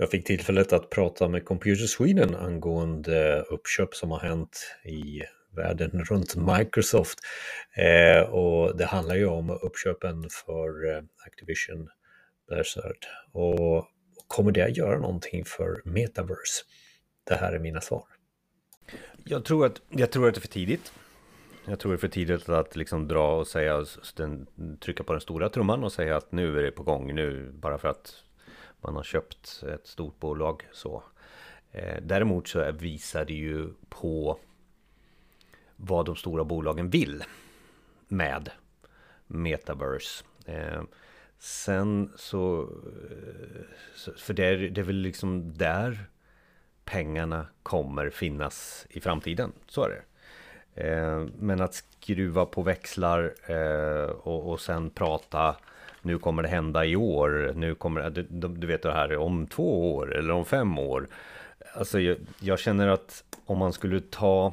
Jag fick tillfället att prata med Computer Sweden angående uppköp som har hänt i världen runt Microsoft. Eh, och det handlar ju om uppköpen för eh, Activision Blizzard. Och kommer det att göra någonting för Metaverse? Det här är mina svar. Jag tror att, jag tror att det är för tidigt. Jag tror det är för tidigt att liksom dra och säga, trycka på den stora trumman och säga att nu är det på gång nu, bara för att man har köpt ett stort bolag så. Eh, däremot så visar det ju på vad de stora bolagen vill med metaverse. Eh, sen eh, så, för det är, det är väl liksom där pengarna kommer finnas i framtiden. Så är det. Men att skruva på växlar och, och sen prata nu kommer det hända i år, nu kommer det, du, du vet det här om två år eller om fem år. Alltså jag, jag känner att om man skulle ta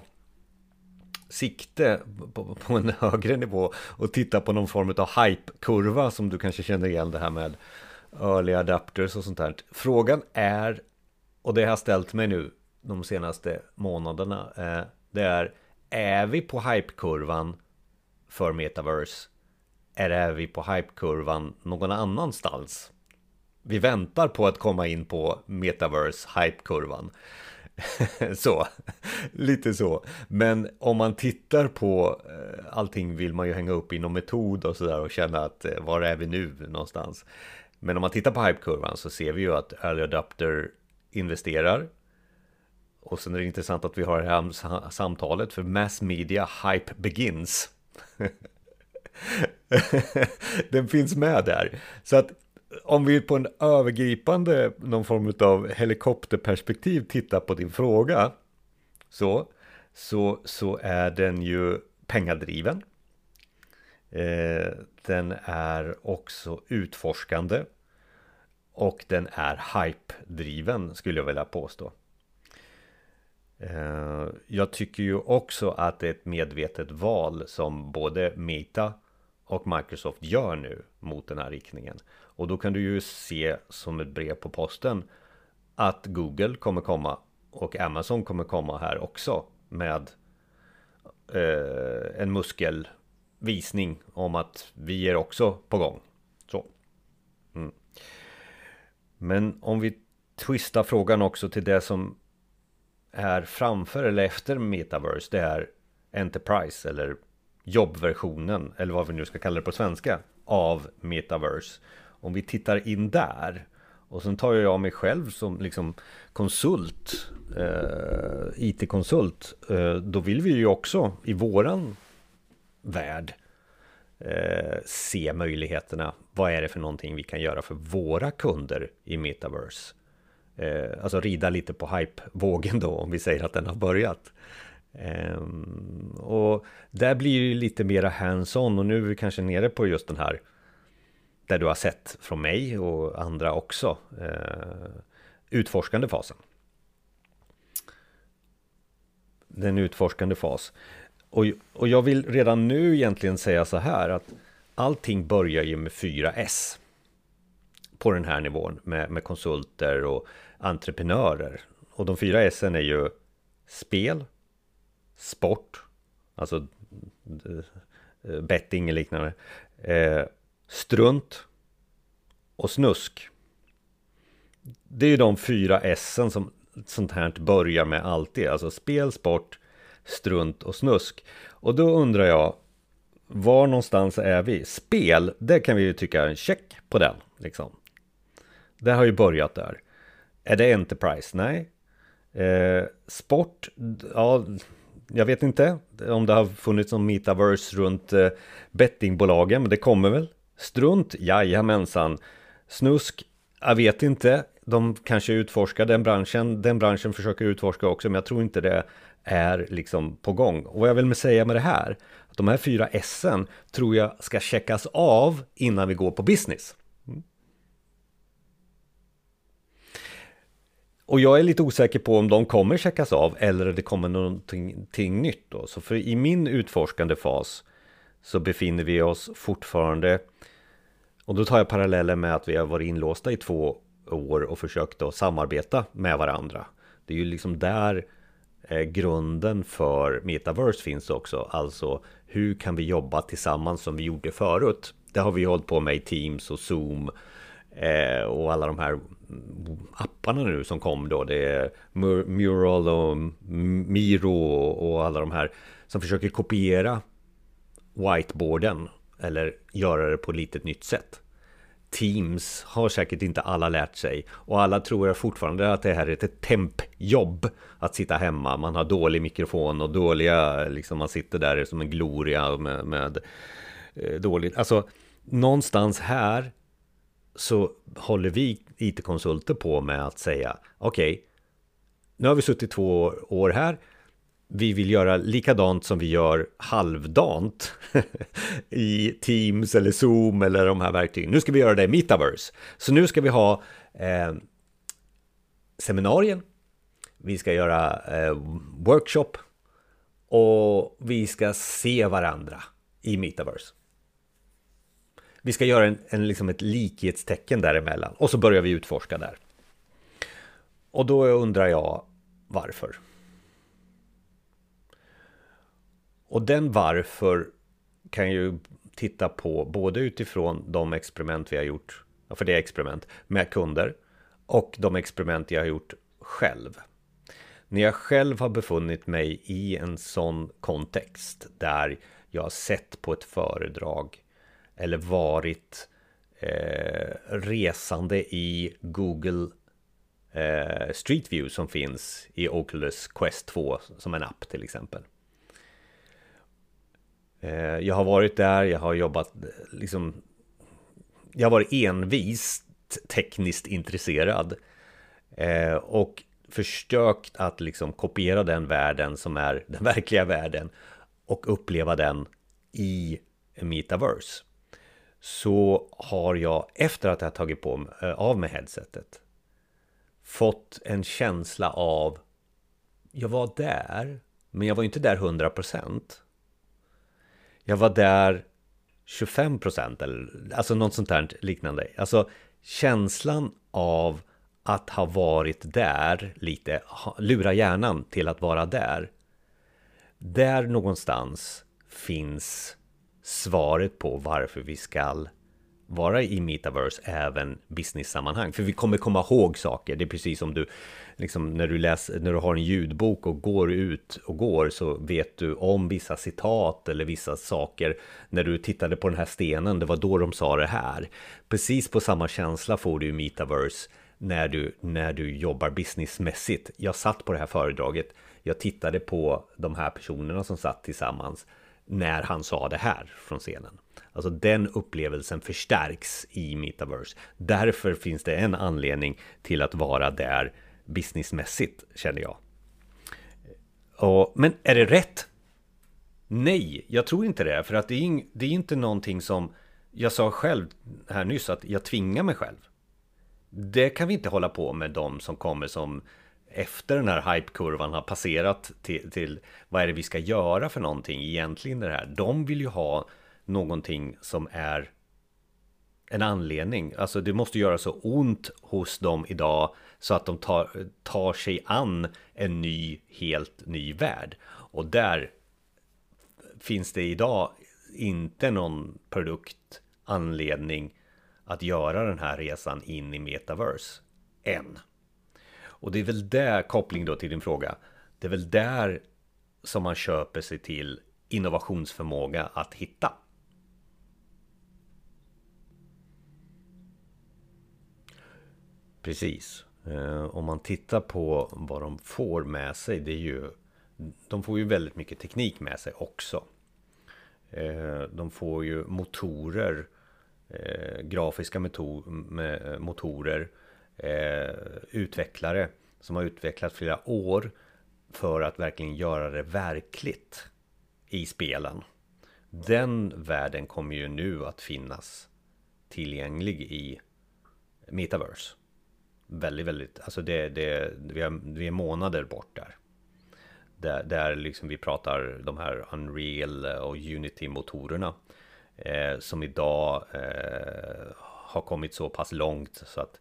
sikte på, på, en högre nivå och titta på någon form av hype-kurva som du kanske känner igen det här med early adapters och sånt där. Frågan är, och det har jag ställt mig nu de senaste månaderna, eh, det är, är vi på hype-kurvan för metaverse är är vi på hypekurvan någon annanstans. Vi väntar på att komma in på metaverse hypekurvan. så, lite så. Men om man tittar på eh, allting vill man ju hänga upp inom metod och sådär och känna att eh, var är vi nu någonstans? Men om man tittar på hypekurvan så ser vi ju att early adapter investerar. Och sen är det intressant att vi har det här samtalet för mass media hype begins. den finns med där. Så att om vi på en övergripande, någon form av helikopterperspektiv tittar på din fråga så, så, så är den ju pengadriven. Eh, den är också utforskande och den är hype-driven skulle jag vilja påstå. Eh, jag tycker ju också att det är ett medvetet val som både Meta och Microsoft gör nu mot den här riktningen. Och då kan du ju se som ett brev på posten att Google kommer komma och Amazon kommer komma här också med eh, en muskelvisning om att vi är också på gång. Så. Mm. Men om vi twistar frågan också till det som är framför eller efter metaverse, det är Enterprise eller jobbversionen, eller vad vi nu ska kalla det på svenska, av metaverse. Om vi tittar in där och sen tar jag mig själv som liksom konsult, eh, IT-konsult, eh, då vill vi ju också i våran värld eh, se möjligheterna. Vad är det för någonting vi kan göra för våra kunder i metaverse? Eh, alltså rida lite på hype-vågen då, om vi säger att den har börjat. Um, och där blir det lite mera hands-on och nu är vi kanske nere på just den här där du har sett från mig och andra också uh, utforskande fasen. Den utforskande fas. Och, och jag vill redan nu egentligen säga så här att allting börjar ju med 4S på den här nivån med, med konsulter och entreprenörer. Och de fyra S är ju spel, sport, alltså eh, betting och liknande, eh, strunt och snusk. Det är ju de fyra S som sånt här börjar med alltid, alltså spel, sport, strunt och snusk. Och då undrar jag, var någonstans är vi? Spel, det kan vi ju tycka är en check på den, liksom. Det har ju börjat där. Är det Enterprise? Nej. Eh, sport, ja, jag vet inte om det har funnits någon metaverse runt eh, bettingbolagen, men det kommer väl. Strunt, jajamensan. Snusk, jag vet inte. De kanske utforskar den branschen. Den branschen försöker utforska också, men jag tror inte det är liksom på gång. Och vad jag vill säga med det här, att de här fyra S tror jag ska checkas av innan vi går på business. Och jag är lite osäker på om de kommer checkas av eller det kommer någonting nytt då. Så för i min utforskande fas så befinner vi oss fortfarande och då tar jag parallellen med att vi har varit inlåsta i två år och försökt att samarbeta med varandra. Det är ju liksom där eh, grunden för metaverse finns också. Alltså hur kan vi jobba tillsammans som vi gjorde förut? Det har vi hållit på med i Teams och Zoom eh, och alla de här apparna nu som kom då. Det är Mural och Miro och alla de här som försöker kopiera whiteboarden eller göra det på ett litet nytt sätt. Teams har säkert inte alla lärt sig och alla tror jag fortfarande att det här är ett tempjobb att sitta hemma. Man har dålig mikrofon och dåliga, liksom man sitter där som en gloria med, med eh, dåligt. Alltså någonstans här så håller vi IT-konsulter på med att säga okej, okay, nu har vi suttit två år här vi vill göra likadant som vi gör halvdant i Teams eller Zoom eller de här verktygen. Nu ska vi göra det i Metaverse. Så nu ska vi ha eh, seminarien, vi ska göra eh, workshop och vi ska se varandra i Metaverse. Vi ska göra en, en, liksom ett likhetstecken däremellan och så börjar vi utforska där. Och då undrar jag varför. Och den varför kan ju titta på både utifrån de experiment vi har gjort, för det är experiment, med kunder och de experiment jag har gjort själv. När jag själv har befunnit mig i en sån kontext där jag har sett på ett föredrag eller varit eh, resande i Google eh, Street View som finns i Oculus Quest 2 som en app till exempel. Eh, jag har varit där, jag har jobbat eh, liksom Jag har varit envist tekniskt intresserad eh, Och försökt att liksom kopiera den världen som är den verkliga världen Och uppleva den i metaverse så har jag efter att jag tagit på eh, av mig headsetet Fått en känsla av Jag var där Men jag var inte där 100% jag var där 25% eller alltså något sånt där liknande. Alltså känslan av att ha varit där lite, lura hjärnan till att vara där. Där någonstans finns svaret på varför vi ska vara i metaverse även business-sammanhang. För vi kommer komma ihåg saker. Det är precis som du, liksom när du läser, när du har en ljudbok och går ut och går så vet du om vissa citat eller vissa saker. När du tittade på den här stenen, det var då de sa det här. Precis på samma känsla får du i metaverse när du, när du jobbar businessmässigt. Jag satt på det här föredraget. Jag tittade på de här personerna som satt tillsammans när han sa det här från scenen. Alltså den upplevelsen förstärks i metaverse. Därför finns det en anledning till att vara där businessmässigt, känner jag. Och, men är det rätt? Nej, jag tror inte det. För att det är, det är inte någonting som jag sa själv här nyss att jag tvingar mig själv. Det kan vi inte hålla på med de som kommer som efter den här hypekurvan har passerat till, till vad är det vi ska göra för någonting egentligen det här. De vill ju ha någonting som är en anledning. Alltså det måste göra så ont hos dem idag så att de tar, tar sig an en ny, helt ny värld. Och där finns det idag inte någon produkt, anledning att göra den här resan in i metaverse. Än. Och det är väl där, koppling då till din fråga, det är väl där som man köper sig till innovationsförmåga att hitta. Precis. Eh, om man tittar på vad de får med sig, det är ju De får ju väldigt mycket teknik med sig också. Eh, de får ju motorer eh, Grafiska motorer Eh, utvecklare som har utvecklat flera år för att verkligen göra det verkligt i spelen. Den världen kommer ju nu att finnas tillgänglig i Metaverse väldigt, väldigt, alltså det, det, vi, är, vi är månader bort där. Där, där liksom vi pratar de här Unreal och Unity-motorerna. Eh, som idag eh, har kommit så pass långt så att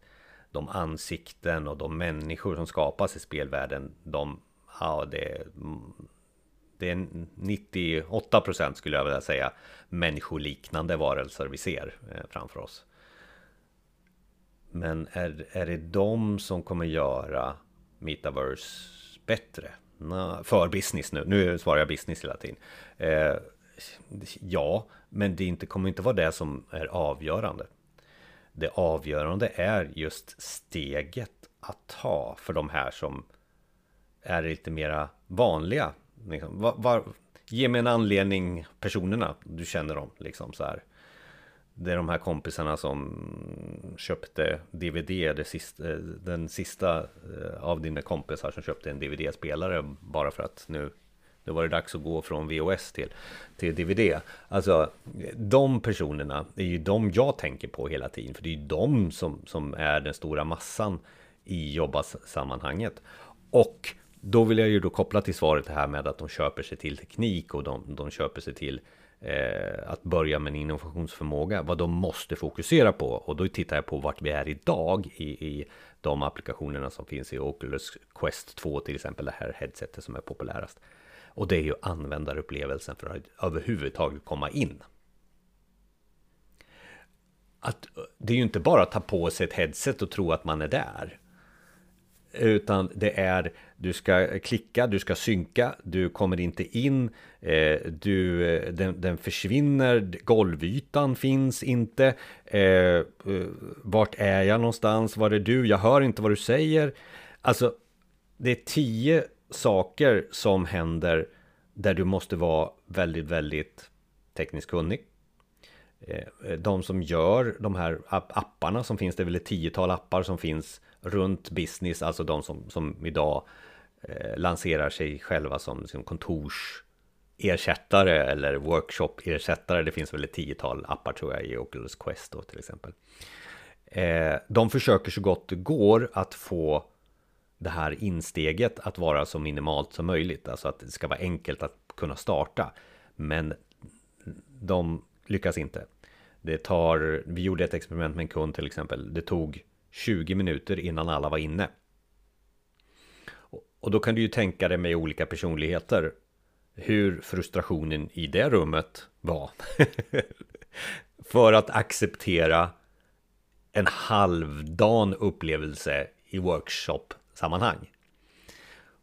de ansikten och de människor som skapas i spelvärlden, de, ja det, mm, det är 98% skulle jag vilja säga människoliknande varelser vi ser eh, framför oss. Men är, är det de som kommer göra Metaverse bättre? Nå, för business nu, nu svarar jag business hela tiden. Eh, ja, men det inte, kommer inte vara det som är avgörande. Det avgörande är just steget att ta för de här som är lite mera vanliga. Liksom, var, var, ge mig en anledning, personerna, du känner dem liksom så här. Det är de här kompisarna som köpte DVD, det sista, eh, den sista eh, av dina kompisar som köpte en DVD-spelare bara för att nu, då var det dags att gå från VOS till, till DVD. Alltså, de personerna är ju de jag tänker på hela tiden, för det är ju de som, som är den stora massan i jobbasammanhanget. Och då vill jag ju då koppla till svaret här med att de köper sig till teknik och de, de köper sig till eh, att börja med en innovationsförmåga, vad de måste fokusera på. Och då tittar jag på vart vi är idag i, i de applikationerna som finns i Oculus Quest 2 till exempel, det här headsetet som är populärast. Och det är ju användarupplevelsen för att överhuvudtaget komma in. Att, det är ju inte bara att ta på sig ett headset och tro att man är där. Utan det är, du ska klicka, du ska synka, du kommer inte in, eh, du, eh, den, den, försvinner, golvytan finns inte. Eh, eh, vart är jag någonstans? Var är du? Jag hör inte vad du säger. Alltså, det är tio saker som händer där du måste vara väldigt, väldigt tekniskt kunnig. Eh, eh, de som gör de här apparna som finns, det är väl ett tiotal appar som finns runt business, alltså de som, som idag eh, lanserar sig själva som, som kontorsersättare eller workshop-ersättare. Det finns väl ett tiotal appar tror jag i Oculus Quest då till exempel. Eh, de försöker så gott det går att få det här insteget att vara så minimalt som möjligt. Alltså att det ska vara enkelt att kunna starta. Men de lyckas inte. Det tar, vi gjorde ett experiment med en kund till exempel. Det tog 20 minuter innan alla var inne. Och då kan du ju tänka dig med olika personligheter hur frustrationen i det rummet var. För att acceptera en halvdan upplevelse i workshop sammanhang.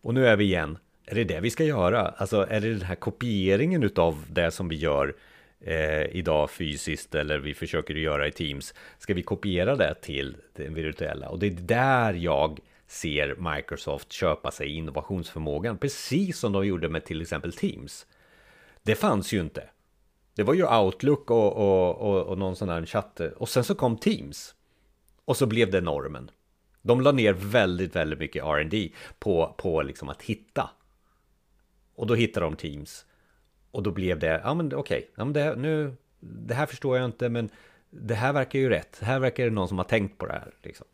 Och nu är vi igen, är det det vi ska göra? Alltså är det den här kopieringen utav det som vi gör eh, idag fysiskt eller vi försöker göra i Teams. Ska vi kopiera det till det virtuella? Och det är där jag ser Microsoft köpa sig innovationsförmågan, precis som de gjorde med till exempel Teams. Det fanns ju inte. Det var ju Outlook och, och, och, och någon sån här chatt. Och sen så kom Teams. Och så blev det normen. De la ner väldigt, väldigt mycket R&D på, på liksom att hitta. Och då hittade de Teams. Och då blev det, ja men okej, okay, ja, men det, nu, det här förstår jag inte, men det här verkar ju rätt. Här verkar det någon som har tänkt på det här. Liksom.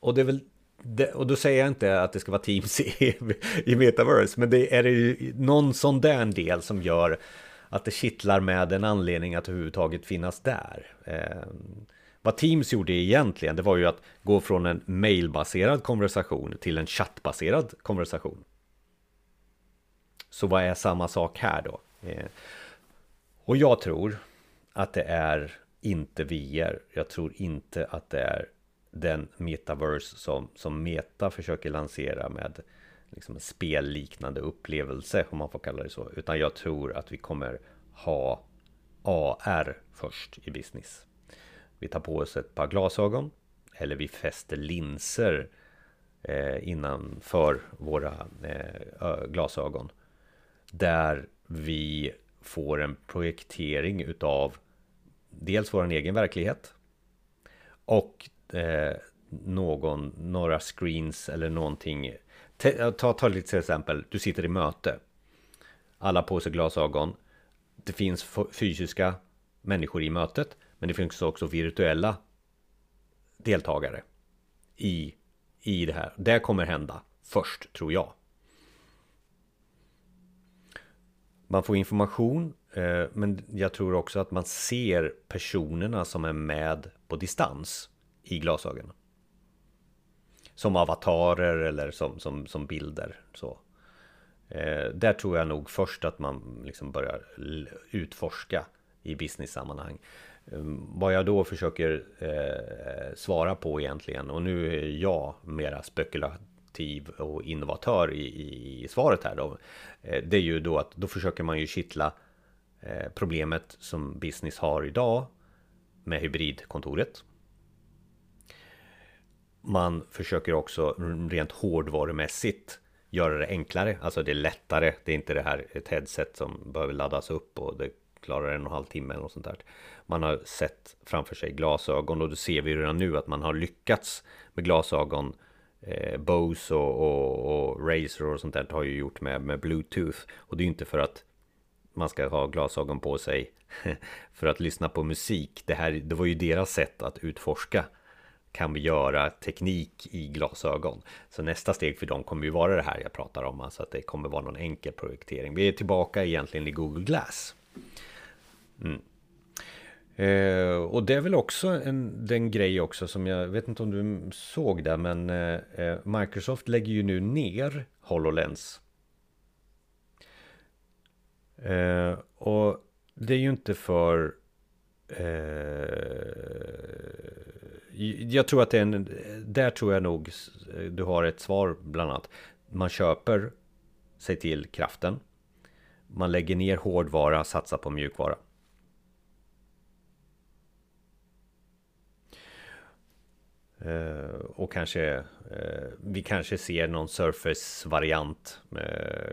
Och det är väl det, och då säger jag inte att det ska vara Teams i, i Metaverse, men det är det ju någon sån där del som gör att det kittlar med en anledning att överhuvudtaget finnas där. Eh, vad Teams gjorde egentligen, det var ju att gå från en mailbaserad konversation till en chattbaserad konversation. Så vad är samma sak här då? Eh, och jag tror att det är inte VR. Jag tror inte att det är den metaverse som, som Meta försöker lansera med liksom en spelliknande upplevelse, om man får kalla det så. Utan jag tror att vi kommer ha AR först i business. Vi tar på oss ett par glasögon eller vi fäster linser eh, innanför våra eh, glasögon. Där vi får en projektering utav dels vår egen verklighet och eh, någon, några screens eller någonting. Eh, ta, ta lite till exempel, du sitter i möte. Alla på sig glasögon. Det finns fysiska människor i mötet, men det finns också virtuella deltagare i, i det här. Det kommer hända först, tror jag. Man får information, eh, men jag tror också att man ser personerna som är med på distans i glasögonen. som avatarer eller som, som, som bilder. Så. Eh, där tror jag nog först att man liksom börjar utforska i business-sammanhang. Ehm, vad jag då försöker eh, svara på egentligen, och nu är jag mera spekulativ och innovatör i, i, i svaret här då. Eh, det är ju då att då försöker man ju kittla eh, problemet som business har idag med hybridkontoret. Man försöker också rent hårdvarumässigt göra det enklare, alltså det är lättare. Det är inte det här ett headset som behöver laddas upp och det klarar en och en halv timme eller något sånt där. Man har sett framför sig glasögon och då ser vi redan nu att man har lyckats med glasögon. Eh, Bose och, och, och Razer och sånt där har ju gjort med, med Bluetooth. Och det är ju inte för att man ska ha glasögon på sig för att lyssna på musik. Det, här, det var ju deras sätt att utforska kan vi göra teknik i glasögon. Så nästa steg för dem kommer ju vara det här jag pratar om, alltså att det kommer vara någon enkel projektering. Vi är tillbaka egentligen i Google Glass. Mm. Eh, och det är väl också en den grej också som jag vet inte om du såg det men eh, eh Microsoft lägger ju nu ner HoloLens. Eh, och det är ju inte för eh, jag tror att det är en, där tror jag nog du har ett svar bland annat. Man köper sig till kraften. Man lägger ner hårdvara, satsar på mjukvara. Eh, och kanske eh, vi kanske ser någon Surface-variant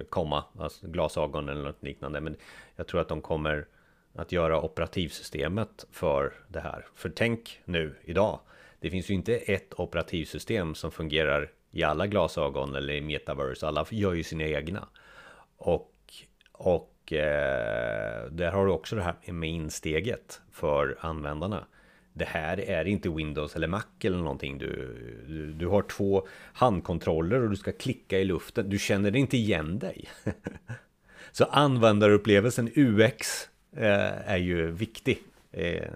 komma, alltså glasögon eller något liknande. Men jag tror att de kommer att göra operativsystemet för det här. För tänk nu idag, det finns ju inte ett operativsystem som fungerar i alla glasögon eller i metaverse. Alla gör ju sina egna. Och, och eh, där har du också det här med insteget för användarna. Det här är inte Windows eller Mac eller någonting. Du, du, du har två handkontroller och du ska klicka i luften. Du känner inte igen dig. Så användarupplevelsen UX eh, är ju viktig. Eh,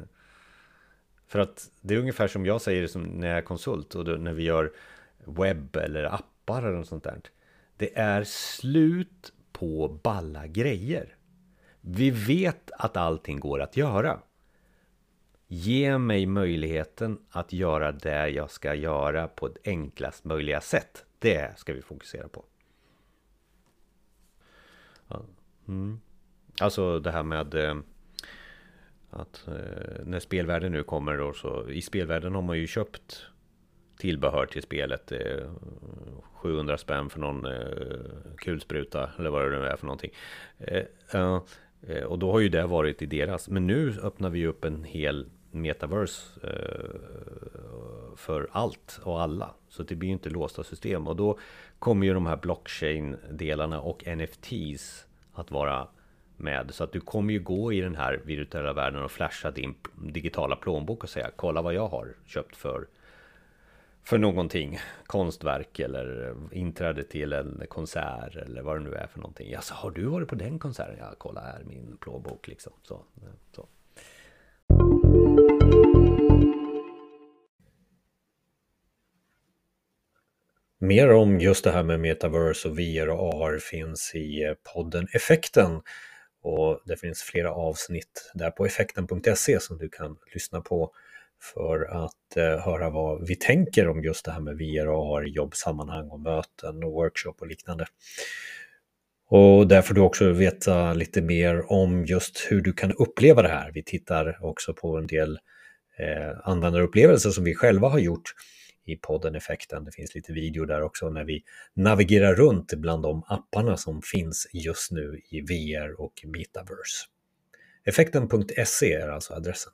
för att det är ungefär som jag säger som när jag är konsult och då, när vi gör webb eller appar eller något sånt där. Det är slut på balla grejer. Vi vet att allting går att göra. Ge mig möjligheten att göra det jag ska göra på det enklast möjliga sätt. Det ska vi fokusera på. Mm. Alltså det här med eh, att eh, när spelvärlden nu kommer då så i spelvärlden har man ju köpt tillbehör till spelet. Eh, 700 spänn för någon kulspruta eller vad det nu är för någonting. Eh, och då har ju det varit i deras. Men nu öppnar vi upp en hel metaverse eh, för allt och alla. Så det blir ju inte låsta system. Och då kommer ju de här blockchain-delarna och NFTs att vara med. Så att du kommer ju gå i den här virtuella världen och flasha din digitala plånbok och säga kolla vad jag har köpt för för någonting, konstverk eller inträde till en konsert eller vad det nu är för någonting. Alltså, har du varit på den konserten? Ja, kolla här min plånbok liksom. Så, så. Mer om just det här med metaverse och VR och AR finns i podden Effekten och det finns flera avsnitt där på effekten.se som du kan lyssna på för att eh, höra vad vi tänker om just det här med VR och AR i jobbsammanhang och möten och workshop och liknande. Och där får du också veta lite mer om just hur du kan uppleva det här. Vi tittar också på en del eh, användarupplevelser som vi själva har gjort i podden Effekten. Det finns lite video där också när vi navigerar runt bland de apparna som finns just nu i VR och Metaverse. Effekten.se är alltså adressen.